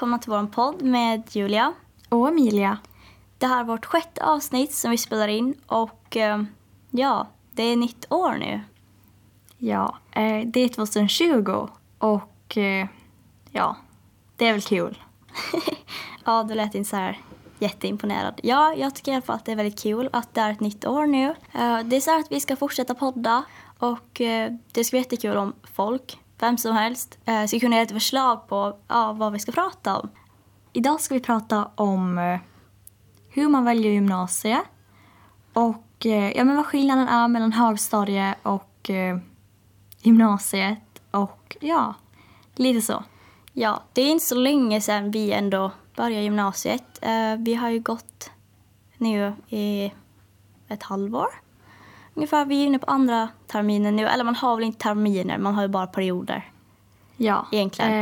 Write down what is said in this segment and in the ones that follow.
Välkomna till vår podd med Julia. Och Emilia. Det här är vårt sjätte avsnitt som vi spelar in och eh, ja, det är nytt år nu. Ja, eh, det är 2020 och eh, ja, det är väl kul. Ja, du lät inte så här jätteimponerad. Ja, jag tycker i alla fall att det är väldigt kul att det är ett nytt år nu. Det är så här att vi ska fortsätta podda och det ska bli jättekul om folk, vem som helst, eh, ska kunna ge ett förslag på ja, vad vi ska prata om. Idag ska vi prata om eh, hur man väljer gymnasiet och eh, ja, men vad skillnaden är mellan högstadie och eh, gymnasiet och ja, lite så. Ja, det är inte så länge sedan vi ändå började gymnasiet. Eh, vi har ju gått nu i ett halvår. Ungefär, vi är inne på andra terminen nu. Eller man har väl inte terminer, man har ju bara perioder. Ja, Egentligen.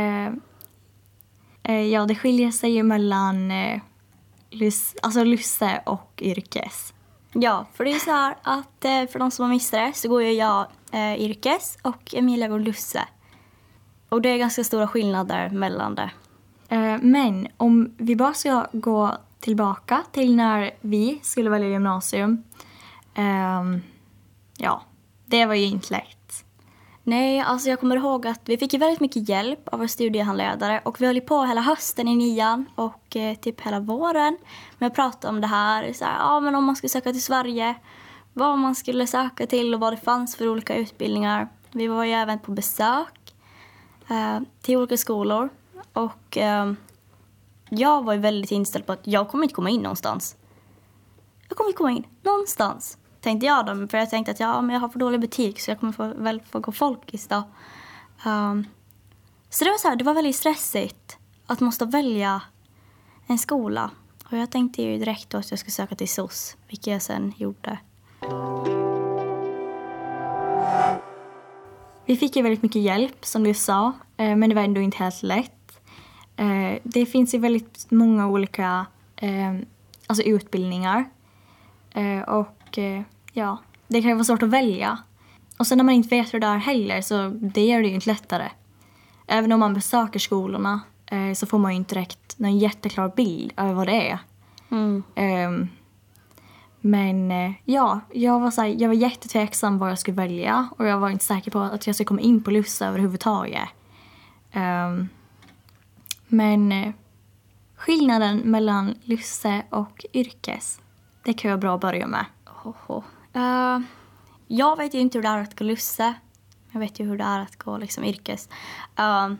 Eh, eh, ja, det skiljer sig ju mellan eh, lys, alltså Lusse och yrkes. Ja, för det är så här att eh, för de som har missat det så går ju jag eh, yrkes och Emilia går lusse. Och det är ganska stora skillnader mellan det. Eh, men om vi bara ska gå tillbaka till när vi skulle välja gymnasium. ehm, ja, det var ju inte lätt. Nej, alltså jag kommer ihåg att vi fick ju väldigt mycket hjälp av vår studiehandledare och vi höll ju på hela hösten i nian och eh, typ hela våren med att prata om det här. Så här ja, men om man skulle söka till Sverige, vad man skulle söka till och vad det fanns för olika utbildningar. Vi var ju även på besök eh, till olika skolor och eh, jag var ju väldigt inställd på att jag kommer inte komma in någonstans. Jag kommer inte komma in någonstans. Tänkte jag då, för jag tänkte att ja, men jag har för dålig betyg så jag kommer få, väl få gå folkis då. Um, så det var så här, det var väldigt stressigt att måste välja en skola. Och jag tänkte ju direkt då att jag skulle söka till SOS, vilket jag sen gjorde. Vi fick ju väldigt mycket hjälp som du sa, eh, men det var ändå inte helt lätt. Eh, det finns ju väldigt många olika eh, alltså utbildningar. och och eh, ja, det kan ju vara svårt att välja. Och sen när man inte vet hur det är heller så det gör det ju inte lättare. Även om man besöker skolorna eh, så får man ju inte direkt någon jätteklar bild över vad det är. Mm. Ehm, men eh, ja, jag var, så här, jag var jättetveksam vad jag skulle välja och jag var inte säker på att jag skulle komma in på Lussa överhuvudtaget. Ehm, men skillnaden mellan Lusse och yrkes, det kan vara bra att börja med. Hoho. Eh, jag vet ju inte hur det är att gå lusse. Jag vet ju hur det är att gå liksom yrkes. Uh,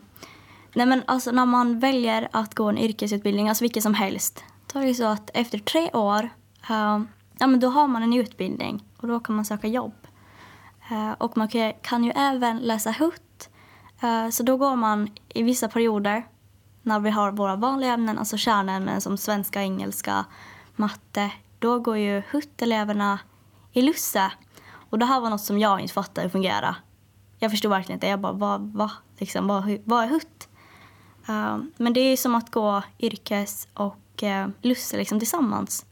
nej men alltså när man väljer att gå en yrkesutbildning, alltså vilken som helst, då är det så att efter tre år, uh, ja men då har man en utbildning och då kan man söka jobb. Och man kan, kan ju även läsa HUT. Så då går man i vissa perioder när vi har våra vanliga ämnen, alltså kärnämnen som svenska, engelska, matte, då går ju HUT-eleverna i Lusse. Och det här var något som jag inte fattade hur fungerade. Jag förstod verkligen inte. Jag bara, vad, vad, liksom, vad, vad är HUT? Uh, eh, men det är som att gå yrkes och uh, Lusse liksom tillsammans.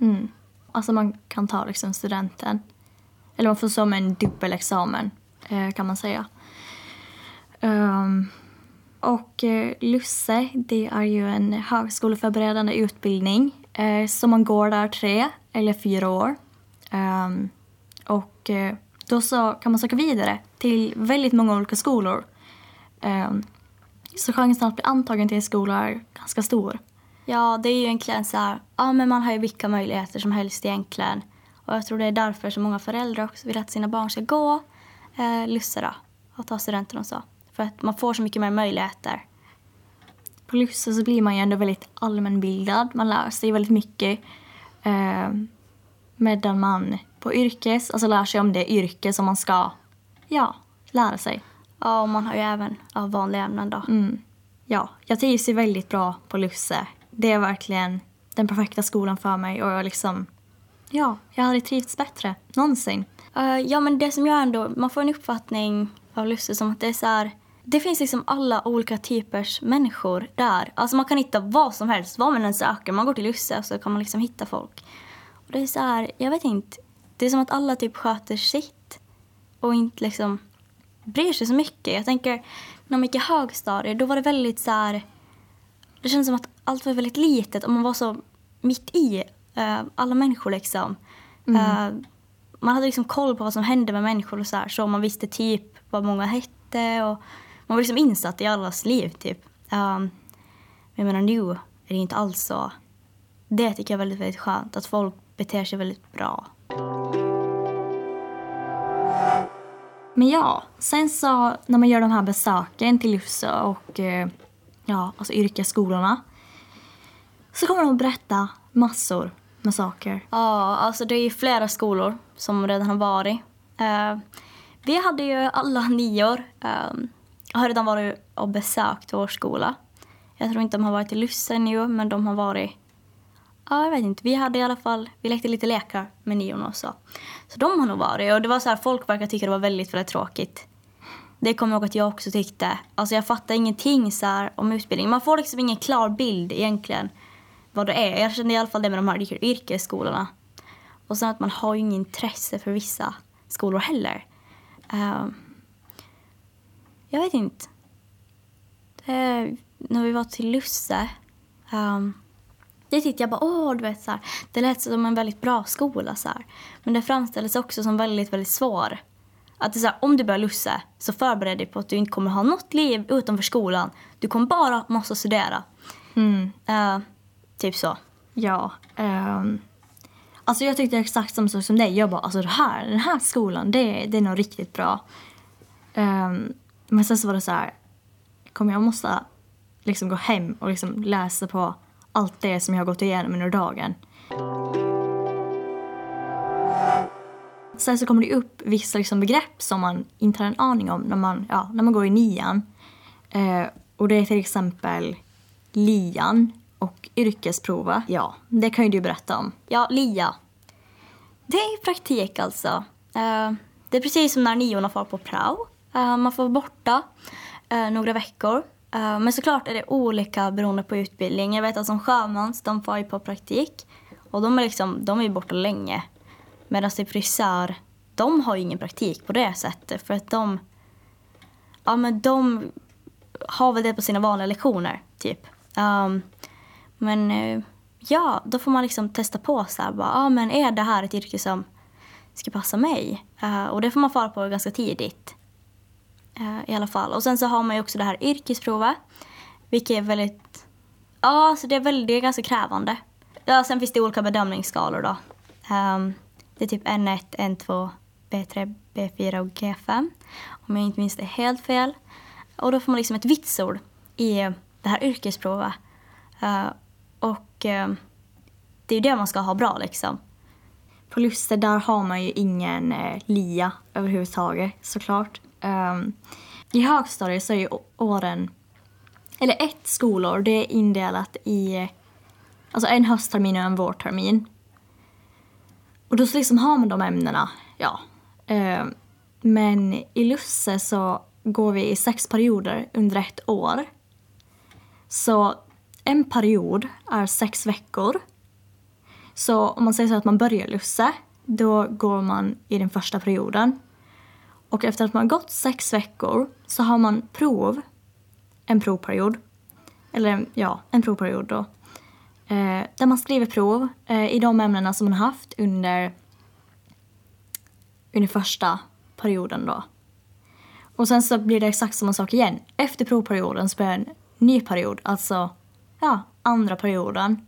Mm. Alltså man kan ta liksom studenten. Eller man får som en dubbelexamen eh, kan man säga. Um, och Lusse, det är ju en högskoleförberedande utbildning. Eh, så man går där tre eller fyra år. Ehm, och eh, då så kan man söka vidare till väldigt många olika skolor. Ehm, så chansen att bli antagen till en skola är ganska stor. Ja, det är ju egentligen så här, ja men man har ju vilka möjligheter som helst egentligen. Och jag tror det är därför så många föräldrar också vill att sina barn ska gå eh, Lusse då, och ta studenten och så. För att man får så mycket mer möjligheter. På Lusse så blir man ju ändå väldigt allmänbildad. Man lär sig väldigt mycket. Eh, medan man på yrkes, alltså lär sig om det yrke som man ska, ja, lära sig. Ja, och man har ju även ja, vanliga ämnen då. Mm. Ja, jag trivs ju väldigt bra på Lusse. Det är verkligen den perfekta skolan för mig och jag liksom, ja, jag hade trivts bättre någonsin. Eh, ja, men det som jag ändå, man får en uppfattning av Lusse som att det är så här, det finns liksom alla olika typers människor där. Alltså man kan hitta vad som helst, vad man än söker. Man går till Lusse och så kan man liksom hitta folk. Och det är så här, jag vet inte, det är som att alla typ sköter sitt och inte liksom bryr sig så mycket. Jag tänker, när man gick i högstadiet, då var det väldigt så här... Det kändes som att allt var väldigt litet och man var så mitt i eh, alla människor liksom. Eh, man hade liksom koll på vad som hände med människor och så här, så man visste typ vad många hette och man var liksom insatt i allas liv typ. Um, men jag menar nu är det inte alls så. Det tycker jag är väldigt, väldigt skönt, att folk beter sig väldigt bra. Men ja, sen så när man gör de här besöken till Lufsö och eh, ja, alltså yrkesskolorna så kommer de att berätta massor med saker. Ja, alltså det är ju flera skolor som redan har varit. Uh, vi hade ju alla nior eh, har redan varit och besökt vår skola. Jag tror inte de har varit i Lysse nu, men de har varit... Ja, jag vet inte. Vi hade i alla fall... Vi lekte lite lekar med Nion och så. Så de har nog varit. Och det var så här, folk verkar tycka det var väldigt, väldigt tråkigt. Det kommer jag ihåg att jag också tyckte. Alltså jag fattar ingenting så här om utbildning. Man får liksom ingen klar bild egentligen vad det är. Jag kände i alla fall det med de här yrkesskolorna. Och sen att man har ju inget intresse för vissa skolor heller. Um, jag vet inte. Det, när vi var till Lusse. Um, det tyckte jag bara, åh, du vet så här, Det lät som en väldigt bra skola så här. Men det framställdes också som väldigt, väldigt svår. Att det är så här, om du börjar Lusse så förbered dig på att du inte kommer ha något liv utanför skolan. Du kommer bara måste studera. Mm. Uh, typ så. Ja. Um, alltså jag tyckte exakt samma sak som dig. Jag bara, alltså det här, den här skolan, det, det är nog riktigt bra. Um, men sen så var det så här, kommer jag måste liksom gå hem och liksom läsa på allt det som jag har gått igenom under dagen. Sen så kommer det upp vissa liksom begrepp som man inte har en aning om när man, ja, när man går i nian. Eh, och det är till exempel lian och yrkesprova. Ja, det kan ju du berätta om. Ja, LIA. Det är praktik alltså. Uh, det är precis som när niorna får på prao. Eh, man får vara borta eh, några veckor. Eh, men såklart är det olika beroende på utbildning. Jag vet att som sjömans, de får ju på praktik. Och de är liksom, de är borta länge. Medan typ frisör, de har ju ingen praktik på det sättet. För att de, ja men de har väl det på sina vanliga lektioner, typ. Um, men ja, då får man liksom testa på så här, bara, ah, men är det här ett yrke som ska passa mig? Uh, och det får man fara på ganska tidigt. Eh, I alla fall. Och sen så har man ju också det här yrkesprovet. Vilket är väldigt, ja så det är, väldigt, det är ganska krävande. Ja, sen finns det olika bedömningsskalor då. Um, det är typ N1, N2, B3, B4 och G5. Om jag inte minns det helt fel. Och då får man liksom ett vitsord i det här yrkesprovet. Uh, och uh, det är ju det man ska ha bra liksom. På Luster där har man ju ingen eh, LIA överhuvudtaget såklart. Um, I högstadiet så är ju åren, eller ett skolår, det är indelat i alltså en hösttermin och en vårtermin. Och då så liksom har man de ämnena, ja. Um, men i Lusse så går vi i sex perioder under ett år. Så en period är sex veckor. Så om man säger så att man börjar Lusse, då går man i den första perioden. Och efter att man har gått sex veckor så har man prov, en provperiod. Eller ja, en provperiod då. Eh, där man skriver prov eh, i de ämnena som man har haft under, under första perioden då. Och sen så blir det exakt samma sak igen. Efter provperioden så det en ny period, alltså ja, andra perioden.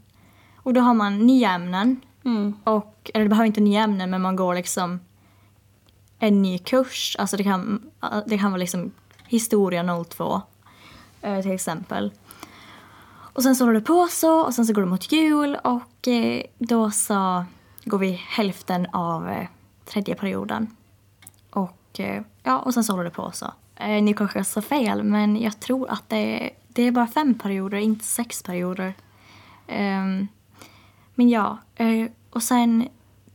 Och då har man nya ämnen. Mm. Och, eller det behöver inte nya ämnen men man går liksom en ny kurs. Alltså det kan, det kan vara liksom historia 02 eh, till exempel. Och sen så håller det på så och sen så går det mot jul och eh, då så går vi hälften av eh, tredje perioden. Och eh, ja, och sen så håller det på så. Eh, nu kanske jag sa fel men jag tror att det, det är bara fem perioder, inte sex perioder. Ehm, men ja, eh, och sen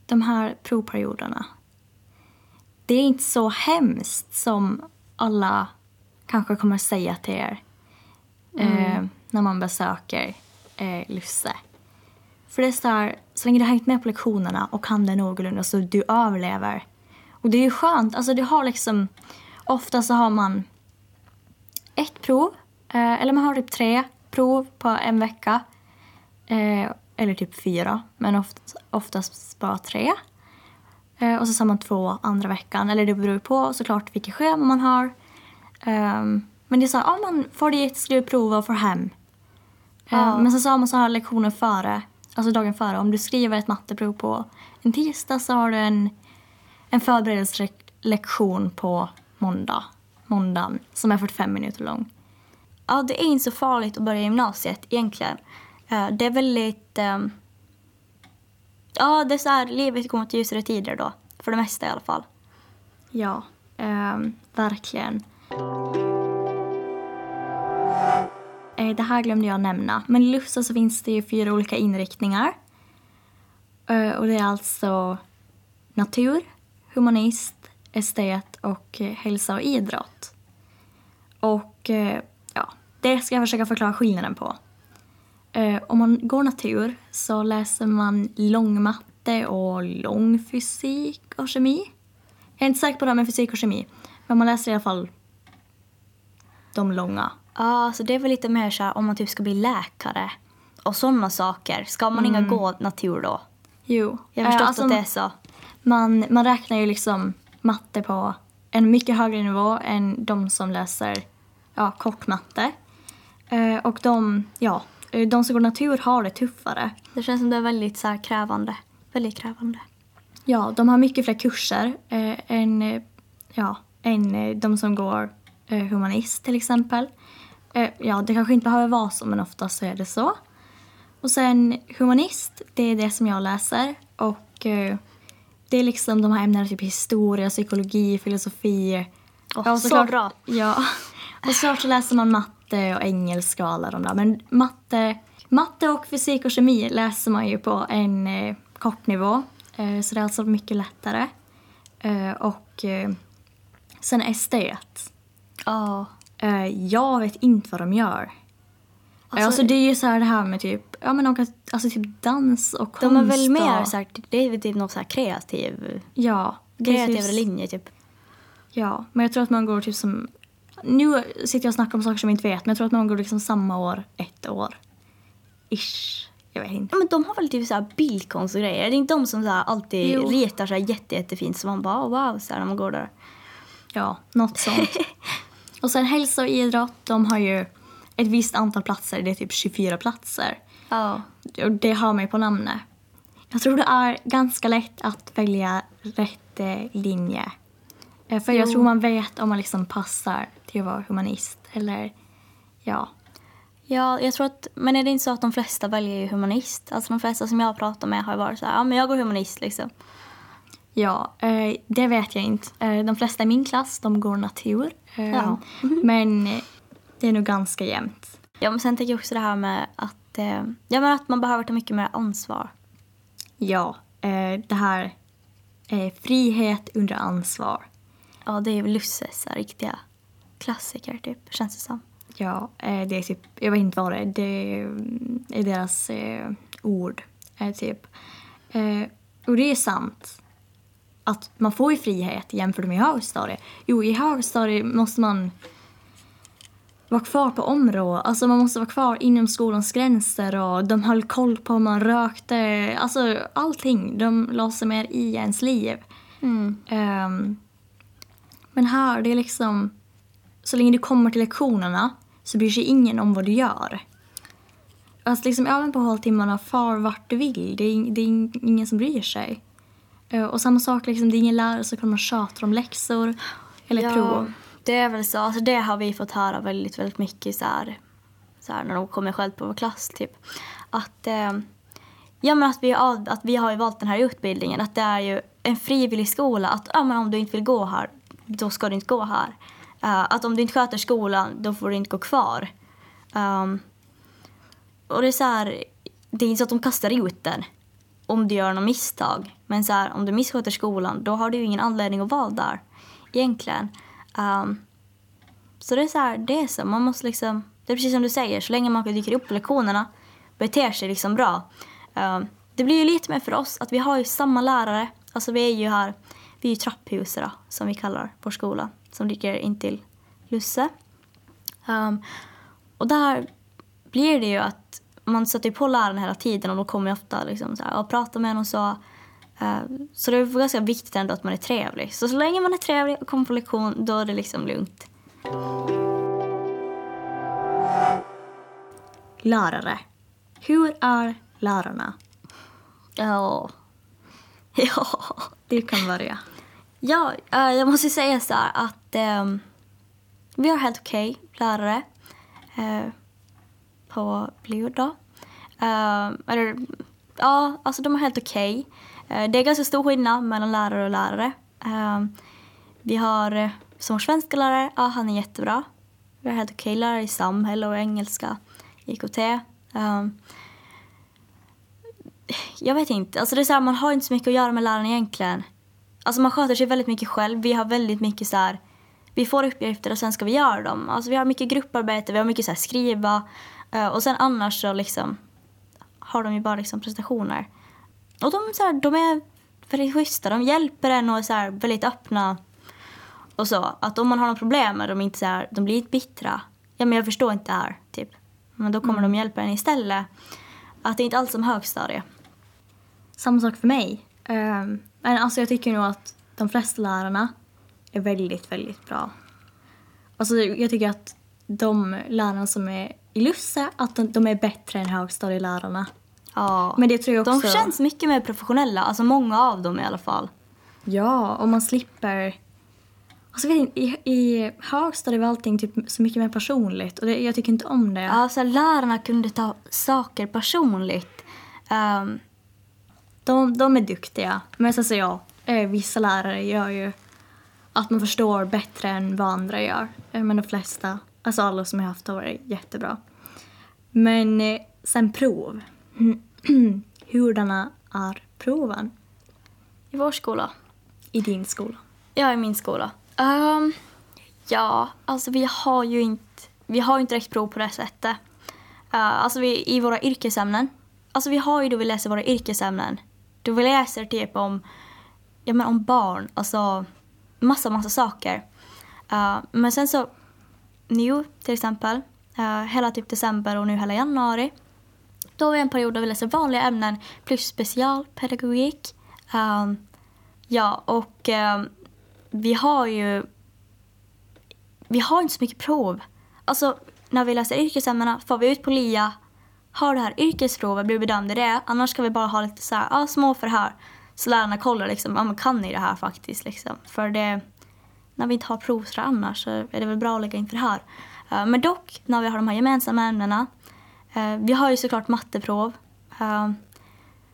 de här provperioderna. Det är inte så hemskt som alla kanske kommer säga till er mm. eh, när man besöker eh, Lysse. För det är så här, så länge du har hängt med på lektionerna och kan det någorlunda så du överlever. Och det är ju skönt, alltså du har liksom, ofta så har man ett prov, eh, eller man har typ tre prov på en vecka. Eh, eller typ fyra, men oftast, oftast bara tre. Eh, och så har man två andra veckan, eller det beror på såklart vilket schema man har. Ehm, men det så här, ja, man får dit, skriver prov och får hem. Eh, Ja. Men så har man så här lektioner före, alltså dagen före. Om du skriver ett matteprov på en tisdag så har du en, en förberedelselektion på måndag. Måndagen, som är 45 minuter lång. Ja, det är inte så farligt att börja gymnasiet egentligen. Eh, Det är väldigt... Ja, det är så här, livet går mot ljusare tider då. För det mesta i alla fall. Ja, ehm, verkligen. Eh, Det här glömde jag nämna. Men i Lufsa så finns det ju fyra olika inriktningar. Eh, Och det är alltså natur, humanist, estet och eh, hälsa och idrott. Och eh, ja, det ska jag försöka förklara skillnaden på. Eh, om man går natur så läser man långmatte och långfysik och kemi. Jag är inte säker på det här med fysik och kemi. Men man läser i alla fall de långa. Ja, så det är väl lite mer så här om man typ ska bli läkare och sådana saker. Ska man inga gå natur då? Jo. Jag har förstått Eh, alltså, att det är så. man, man räknar ju liksom matte på en mycket högre nivå än de som läser ja, kortmatte. Eh, och de, ja, de som går natur har det tuffare. Det känns som det är väldigt så här krävande. Väldigt krävande. Ja, de har mycket fler kurser eh, än, eh, ja, än eh, de som går eh, humanist till exempel. Eh, ja, det kanske inte behöver vara så, men oftast så är det så. Och sen humanist, det är det som jag läser. Och eh, det är liksom de här ämnena typ historia, psykologi, filosofi. Åh, så såklart- bra. Ja. Och såklart så läser man matte och engelska och alla de där. Men matte, matte och fysik och kemi läser man ju på en eh, kort nivå. Eh, så det är alltså mycket lättare. Eh, och eh, sen estet. Ja. Eh, jag vet inte vad de gör. Alltså- Alltså, det är ju så här det här med typ, ja men de kan, alltså typ dans och konst De är väl mer och, så här, det är typ någon så här kreativ, Ja. typ- linje typ. Ja, men jag tror att man går typ som... Nu sitter jag och snackar om saker som jag inte vet, men jag tror att man går liksom samma år, ett år. Ish. Jag vet inte. Ja, men de har väl typ så här bildkonst och grejer. Det är inte de som så alltid Jo. retar sig jätte, jättefint så man bara oh, wow så här, när man går där. Ja, något sånt. och sen hälsa och idrott, de har ju ett visst antal platser. Det är typ 24 platser. Ja. Och det har mig på namnet. Jag tror det är ganska lätt att välja rätt eh, linje. Eh, För jag tror man vet om man liksom passar till att vara humanist. Eller ja. Ja, jag tror att, men är det inte så att de flesta väljer ju humanist? Alltså de flesta som jag pratar med har varit så här, ja men jag går humanist liksom. Ja, eh, det vet jag inte. Eh, de flesta i min klass de går natur. Eh, Ja. Men det är nog ganska jämnt. Ja, men sen tänker jag också det här med att, ja, men att man behöver ta mycket mer ansvar. Ja, det här är frihet under ansvar. Ja, det är Lusses riktiga klassiker typ, känns det som. Ja, eh, det är typ, jag vet inte vad det är, det är deras eh, ord. Eh, typ. Eh, och det är sant att man får ju frihet jämfört med högstadiet. Jo, i högstadiet måste man vara kvar på området. Alltså man måste vara kvar inom skolans gränser och de höll koll på om man rökte. Alltså allting. De la sig mer i ens liv. Mm. Ehm, men här, det är liksom... Så länge du kommer till lektionerna så bryr sig ingen om vad du gör. Alltså liksom även på håltimmarna, far vart du vill. Det är, det är ing- ingen som bryr sig. Eh, och samma sak, liksom, det är ingen lärare som kommer och tjatar om läxor eller prov. det är väl så. Alltså det har vi fått höra väldigt, väldigt mycket så här, så här när de kommer själv på vår klass typ. Att, eh, ja, men att, vi, har- att vi har ju valt den här utbildningen. Att det är ju en frivillig skola. Att ja, men om du inte vill gå här, då ska du inte gå här. Uh, att om du inte sköter skolan, då får du inte gå kvar. Um, och det är så här, det är inte så att de kastar ut den om du gör något misstag. Men så här, om du missköter skolan, då har du ju ingen anledning att vara där. Egentligen. Um, så det är så här, det är så. Man måste liksom, det är precis som du säger, så länge man dyker upp på lektionerna, beter sig liksom bra. Um, det blir ju lite mer för oss att vi har ju samma lärare. Alltså vi är ju här, vi är ju trapphuset då, som vi kallar vår skola, som ligger intill Lusse. Um, och där blir det ju att man sätter på läraren hela tiden och de kommer ofta liksom så här, och pratar med en och så. Uh, så det är ganska viktigt ändå att man är trevlig. Så så länge man är trevlig och kommer på lektion, då är det liksom lugnt. Lärare. Hur är lärarna? Ja. Ja. Du kan börja. Ja, eh, jag måste säga så här att ehm, vi har helt okej lärare eh, på Blue då. Eh, eller, ja, alltså de är helt okej. Eh, det är ganska stor skillnad mellan lärare och lärare. Ehm, vi har eh, som vår svenska lärare, ja han är jättebra. Vi har helt okej lärare i samhälle och engelska, IKT. Eh, jag vet inte, alltså det är så här, man har inte så mycket att göra med läraren egentligen. Alltså man sköter sig väldigt mycket själv. Vi har väldigt mycket så här, vi får uppgifter och sen ska vi göra dem. Alltså vi har mycket grupparbete, vi har mycket så här skriva. eh, Och sen annars så liksom har de ju bara liksom prestationer. Och de, så här, de är väldigt schyssta, de hjälper en och är så här, väldigt öppna. Och så, att om man har något problem är de inte så här, de blir inte bittra. Ja men jag förstår inte det här, typ. Men då kommer de hjälpa en istället. Att det är inte alls som högstadie. Samma sak för mig. Um, men alltså jag tycker nog att de flesta lärarna är väldigt, väldigt bra. Alltså jag tycker att de lärarna som är i Lusse, att de, de är bättre än högstadielärarna. Ja. Men det tror jag också... De känns mycket mer professionella, alltså många av dem i alla fall. Ja, och man slipper... Alltså vet inte, i, i högstadiet var allting typ så mycket mer personligt och det, jag tycker inte om det. Alltså lärarna kunde ta saker personligt. Ehm, De, de är duktiga. Men sen så ja, eh, vissa lärare gör ju att man förstår bättre än vad andra gör. Eh, Men de flesta, alltså alla som jag haft har varit jättebra. Men eh, sen prov. Hurdana är proven I vår skola. i din skola? Ja, i min skola. Ehm, ja, alltså vi har ju inte, vi har inte direkt prov på det sättet. Uh, alltså vi, i våra yrkesämnen. Alltså vi har ju då vi läser våra yrkesämnen. Då vi läser typ om, ja men om barn, alltså massa, massa saker. Uh, men sen så, nu till exempel, uh, hela typ december och nu hela januari. Då har vi en period där vi läser vanliga ämnen plus specialpedagogik. Uh, ja, och vi har ju... Vi har inte så mycket prov. Alltså, när vi läser yrkesämnena får vi ut på LIA, har det här yrkesprovet, blir bedömd i det. Annars ska vi bara ha lite så här, ah, små förhör. Så lärarna kollar liksom, ah, men kan ni det här faktiskt liksom? För det, när vi inte har prov så annars så är det väl bra att lägga in förhör. Uh, men dock, när vi har de här gemensamma ämnena. Uh, vi har ju såklart matteprov. Uh,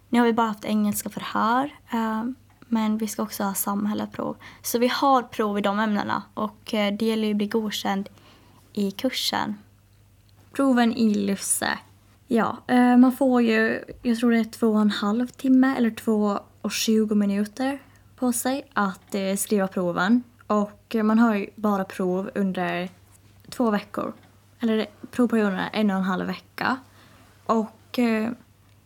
nu har vi bara haft engelska förhör. Uh, men vi ska också ha samhällsprov. Så vi har prov i de ämnena och det gäller ju att bli godkänd i kursen. Proven i Lusse. Ja, eh, man får ju, jag tror det är två och en halv timme eller två och tjugo minuter på sig att eh, skriva proven. Och eh, man har ju bara prov under två veckor. Eller provperioden är en och en halv vecka. Och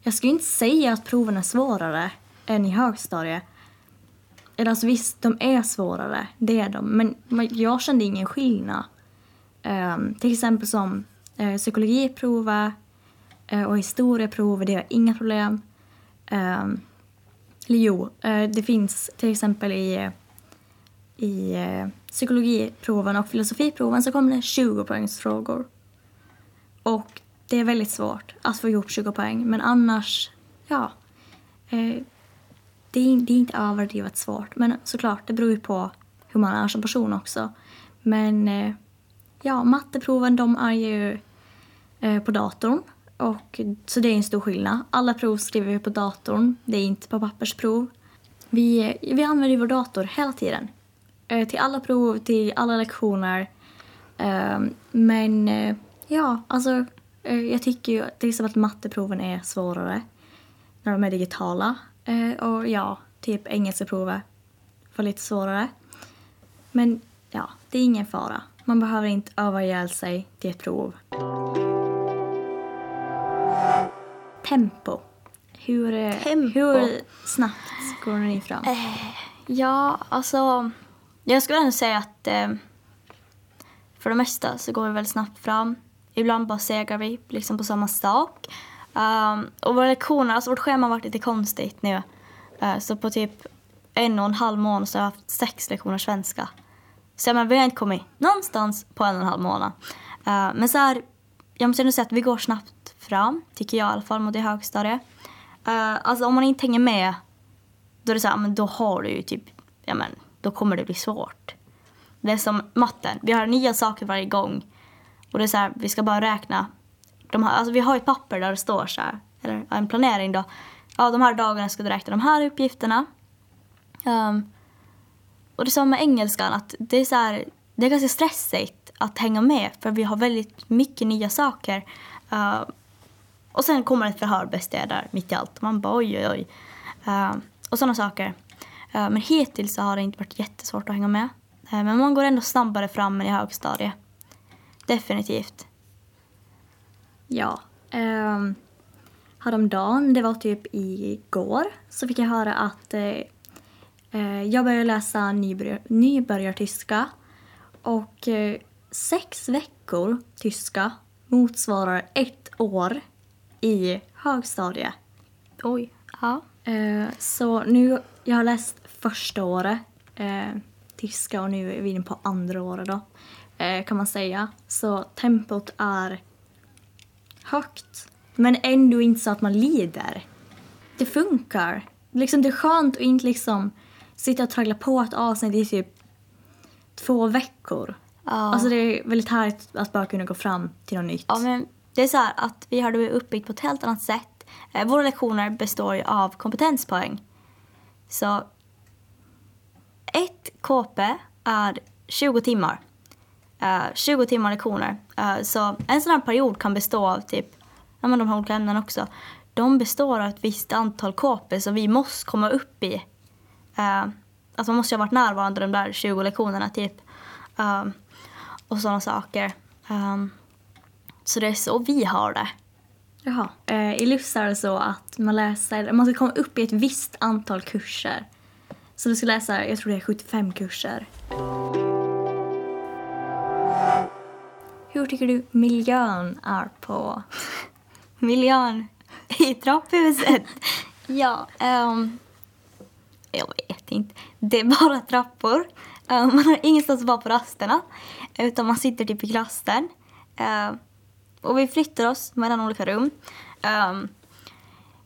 jag skulle inte säga att proven är svårare än i högstadiet. Eller alltså visst, de är svårare, det är de. Men jag kände ingen skillnad. Ehm, till exempel som uh, psykologiprovet Eh, och historieprovet, det har inga problem. Um, eller jo, eh, det finns till exempel i, i eh, psykologiproven och filosofiproven så kommer det 20 poängsfrågor. Och det är väldigt svårt att få ihop 20 poäng, men annars, ja. eh, det, är, det är inte överdrivet svårt, men såklart, det beror ju på hur man är som person också. Men eh, ja, matteproven de är ju eh, på datorn. Och, så det är en stor skillnad. Alla prov skriver vi på datorn, det är inte på pappersprov. Vi, vi använder vår dator hela tiden. Eh, till alla prov, till alla lektioner. Eh, men eh, ja, alltså eh, jag tycker ju till exempel att matteproven är svårare när de är digitala. Eh, och ja, typ engelskaprovet var lite svårare. Men ja, det är ingen fara. Man behöver inte öva ihjäl sig till ett prov. Tempo. Hur, eh, Tempo. hur snabbt går ni fram? Ja, alltså... Jag skulle ändå säga att... Eh, för det mesta så går vi väldigt snabbt fram. Ibland bara segar vi liksom på samma sak. Um, och våra lektioner, alltså vårt schema har varit lite konstigt nu. Uh, så på typ en och en halv månad så har jag haft sex lektioner svenska. Så menar, vi har inte kommit någonstans på en och en halv månad. Uh, men så här, jag måste ändå säga att vi går snabbt fram, tycker jag i alla fall, mot det högstadiet. Uh, eh, alltså om man inte hänger med, då är det så här, men då har du ju typ, ja men, då kommer det bli svårt. Det är som matten, vi har nya saker varje gång. Och det är så här, vi ska bara räkna. De här, alltså vi har ett papper där det står så här, eller en planering då. Ja, de här dagarna ska du räkna de här uppgifterna. Um, och det är som med engelskan, att det är så här, det är ganska stressigt att hänga med för vi har väldigt mycket nya saker. Uh, och sen kommer ett förhör bäst där mitt i allt. Man bara oj oj oj. Uh, och sådana saker. Uh, men hittills så har det inte varit jättesvårt att hänga med. Uh, men man går ändå snabbare fram än i högstadiet. Definitivt. Ja. Um, häromdagen, det var typ igår, så fick jag höra att uh, jag började läsa nybörjar, nybörjartyska. Och uh, sex veckor tyska motsvarar ett år i högstadiet. Oj. Ja. Uh, så nu, jag har läst första året tyska och nu är vi inne på andra året då eh, kan man säga. Så tempot är högt. Men ändå inte så att man lider. Det funkar. Liksom det är skönt att inte liksom sitta och traggla på ett avsnitt i typ två veckor. Ja. Alltså det är väldigt härligt att bara kunna gå fram till något nytt. Ja, men det är så här att vi har det uppbyggt på ett helt annat sätt. Eh, våra lektioner består ju av kompetenspoäng. Så ett KP är 20 timmar. Eh, uh, 20 timmar lektioner. Uh, så en sån här period kan bestå av typ, ja men de här olika ämnena också. De består av ett visst antal KP som vi måste komma upp i. Uh, alltså man måste ju ha varit närvarande de där 20 lektionerna typ. Uh, och sådana saker. Så det är så vi har det. Jaha. Uh, I LUFS är det så att man läser, man ska komma upp i ett visst antal kurser. Så du ska läsa, jag tror det är 75 kurser. Hur tycker du miljön är på... Miljön i trapphuset? ja, um, jag vet inte. Det är bara trappor. Um, man har ingenstans att vara på rasterna. Utan man sitter typ i klassen. Um, och vi flyttar oss mellan olika rum. Um,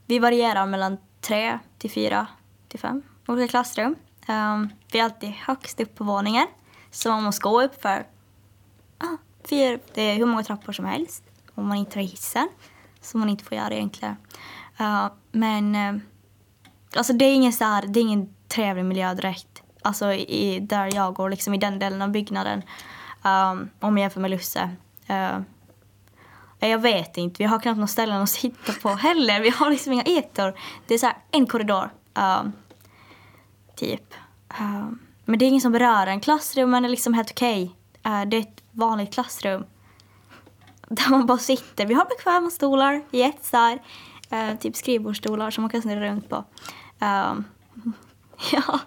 vi varierar mellan tre till fyra till fem olika klassrum. Um, vi är alltid högst upp på våningen. Så man måste gå upp för ah, fyra, det är hur många trappor som helst. Om man inte har hissen. Som man inte får göra egentligen. Uh, men uh, alltså det är ingen så här, det är ingen trevlig miljö direkt. Alltså i, där jag går, liksom i den delen av byggnaden. Um, om jag jämför med Lusse. Uh, jag vet inte, vi har knappt några ställen att sitta på heller. Vi har liksom inga etor. Det är så här, en korridor. Um, typ. Um, men det är ingen som berör en. Klassrummen är liksom helt okej. Okay. Uh, det är ett vanligt klassrum. Där man bara sitter. Vi har bekväma stolar, jetsar, Uh, typ skrivbordsstolar som man kan snurra runt på. Um, ja.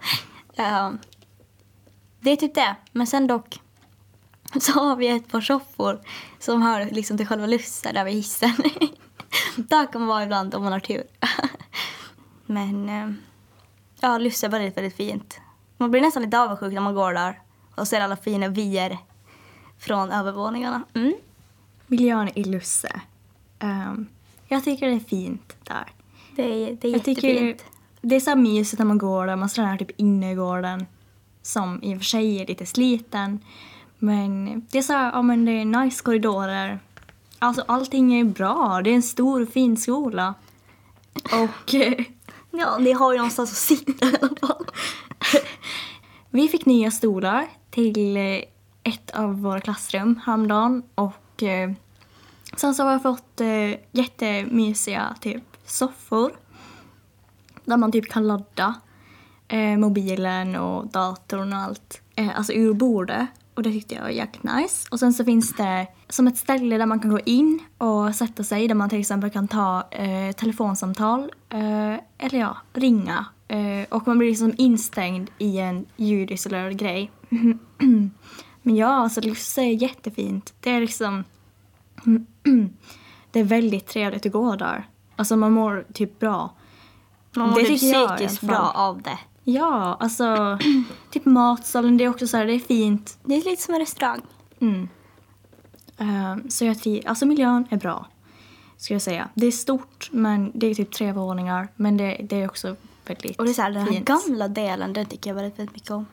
Um, det är typ det. Men sen dock så har vi ett par soffor som hör liksom till själva lussen där vid hissen. där kan man vara ibland om man har tur. Men um, ja, Lusse är väldigt, väldigt fint. Man blir nästan lite avundsjuk när man går där och ser alla fina vyer från övervåningarna. Mm. Miljön i Lusse. Um, jag tycker det är fint där. Det är, det är jag jättefint. det är så mysigt när man går där, man står där typ inne i gården som i och för sig är lite sliten. Men det är så här, ja men det är nice korridorer. Alltså allting är bra, det är en stor fin skola. Och eh, Ja, ni har ju någonstans att sitta i alla fall. vi fick nya stolar till eh, ett av våra klassrum häromdagen och eh, sen så har vi fått eh, jättemysiga typ soffor där man typ kan ladda eh, mobilen och datorn och allt, eh, alltså ur bordet. Och det tyckte jag var jäkligt nice. Och sen så finns det som ett ställe där man kan gå in och sätta sig där man till exempel kan ta eh, telefonsamtal eh, eller ja, ringa. Eh, och man blir liksom instängd i en ljudisolerad grej. Men ja, alltså Lusse är jättefint. Det är liksom... det är väldigt trevligt att gå där. Alltså man mår typ bra. Man mår Det typ psykiskt bra av det. Ja, alltså typ matsalen, det är också så här, det är fint. Det är lite som en restaurang. Mm. Ehm, så jag triv, alltså miljön är bra, ska jag säga. Det är stort, men det är typ tre våningar. Men det, det är också väldigt Och det är så här, den här fint. gamla delen, den tycker jag väldigt, väldigt mycket om.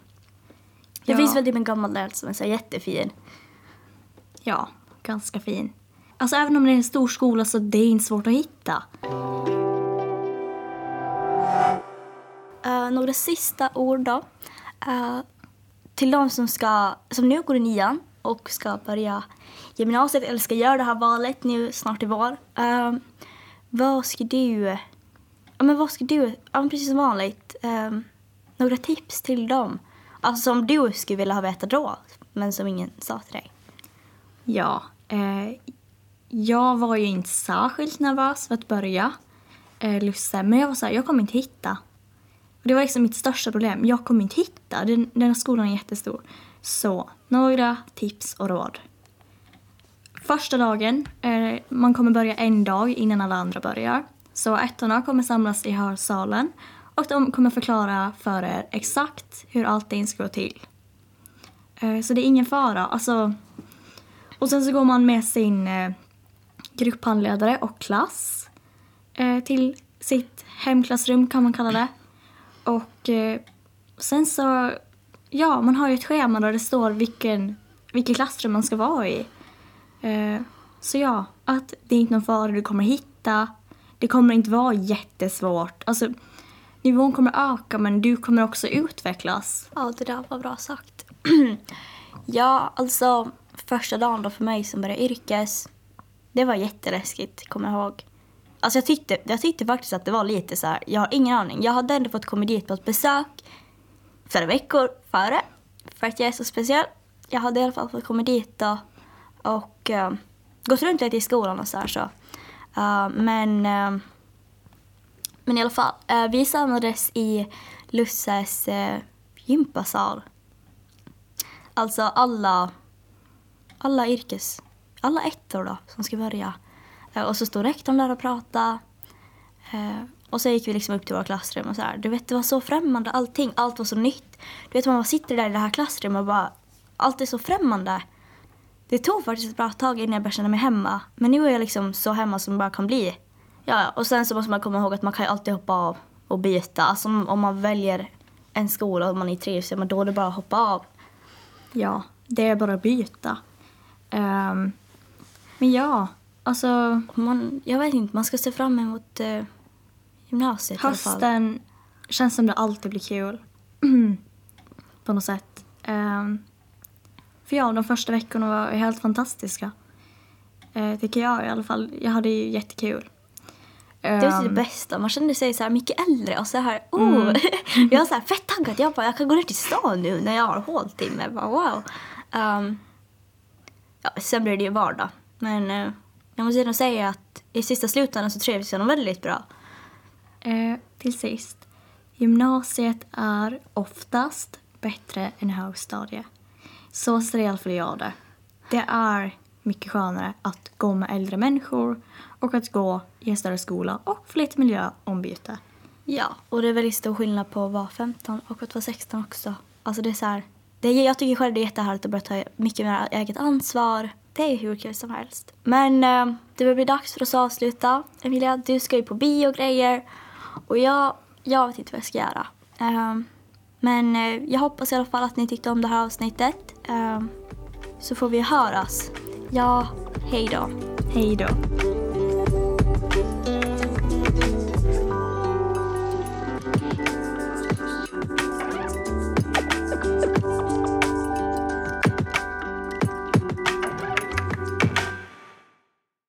Det Ja. finns väl typ en gammal del som är så jättefin. Ja, ganska fin. Alltså även om det är en stor skola så det är inte svårt att hitta. Uh, några sista ord då. Uh, till de som, ska, som nu går i nian och ska börja gymnasiet eller ska göra det här valet nu snart i vår. Uh, vad ska du... Ja, men vad ska du... Ja, precis som vanligt. några tips till dem. Alltså som du skulle vilja ha vetat då, men som ingen sa till dig. Ja, eh, jag var ju inte särskilt nervös för att börja eh, Lusse, men jag var så här, jag kommer inte hitta. Och det var liksom mitt största problem, jag kommer inte hitta. Den, den här skolan är jättestor. Så, några tips och råd. Första dagen, eh, man kommer börja en dag innan alla andra börjar. Så ettorna kommer samlas i hörsalen och de kommer förklara för er exakt hur allting ska gå till. Eh, så det är ingen fara. Alltså, och sen så går man med sin eh, grupphandledare och klass eh, till sitt hemklassrum kan man kalla det. Och eh, sen så, ja man har ju ett schema där det står vilken, vilket klassrum man ska vara i. Eh, så ja, att det är inte någon fara du kommer hitta. Det kommer inte vara jättesvårt. Alltså, nivån kommer öka men du kommer också utvecklas. Ja, det där var bra sagt. ja, alltså första dagen då för mig som började yrkes, det var jätteläskigt, kommer jag ihåg. Alltså jag tyckte, jag tyckte faktiskt att det var lite så här, jag har ingen aning. Jag hade ändå fått komma dit på ett besök flera veckor före, för att jag är så speciell. Jag hade i alla fall fått komma dit då och uh, gått runt lite i skolan och så här så. Uh, men uh, men i alla fall, vi samlades i Lusses gympasal. Alltså alla, alla yrkes, alla ettor då som ska börja. Eh, och så stod rektorn där och pratade. Eh, och så gick vi liksom upp till våra klassrum och så här. Du vet, det var så främmande allting. Allt var så nytt. Du vet, man bara sitter där i det här klassrummet och bara, allt är så främmande. Det tog faktiskt ett bra tag innan jag började känna mig hemma. Men nu är jag liksom så hemma som bara kan bli. Ja, och sen så måste man komma ihåg att man kan ju alltid hoppa av och byta. Alltså om, man väljer en skola och man inte trivs, men då är det bara att hoppa av. Ja, det är bara att byta. Um, men ja, alltså Man, jag vet inte, man ska se fram emot eh, gymnasiet i alla fall. hösten känns som det alltid blir kul. På något sätt. Ehm, för ja, de första veckorna var helt fantastiska. Uh, tycker jag i alla fall. Jag hade ju jättekul. Det var det Ehm, bästa. Man kände sig så här mycket äldre och så här, oh. Jag var så här fett taggad. Jag bara, jag kan gå ner till stan nu när jag har håltimme. Jag Bara, wow. Um, ja, sen blir det ju vardag. Men eh, jag måste ändå säga att i sista slutändan så trivs jag nog väldigt bra. Eh, till sist. Gymnasiet är oftast bättre än högstadie. Så ser i alla fall jag det. Det är mycket skönare att gå med äldre människor och att gå i en större skola och få lite miljöombyte. Ja, och det är väldigt stor skillnad på att vara 15 och att vara 16 också. Alltså det är så här, det jag tycker själv det är jättehärligt att börja ta mycket mer eget ansvar. Det är hur kul som helst. Men eh, det börjar bli dags för oss att avsluta. Emilia, du ska ju på bio och grejer. Och jag, jag vet inte vad jag ska göra. Eh, men eh, jag hoppas i alla fall att ni tyckte om det här avsnittet. Eh, så får vi höras. Ja, hej då. Hej då!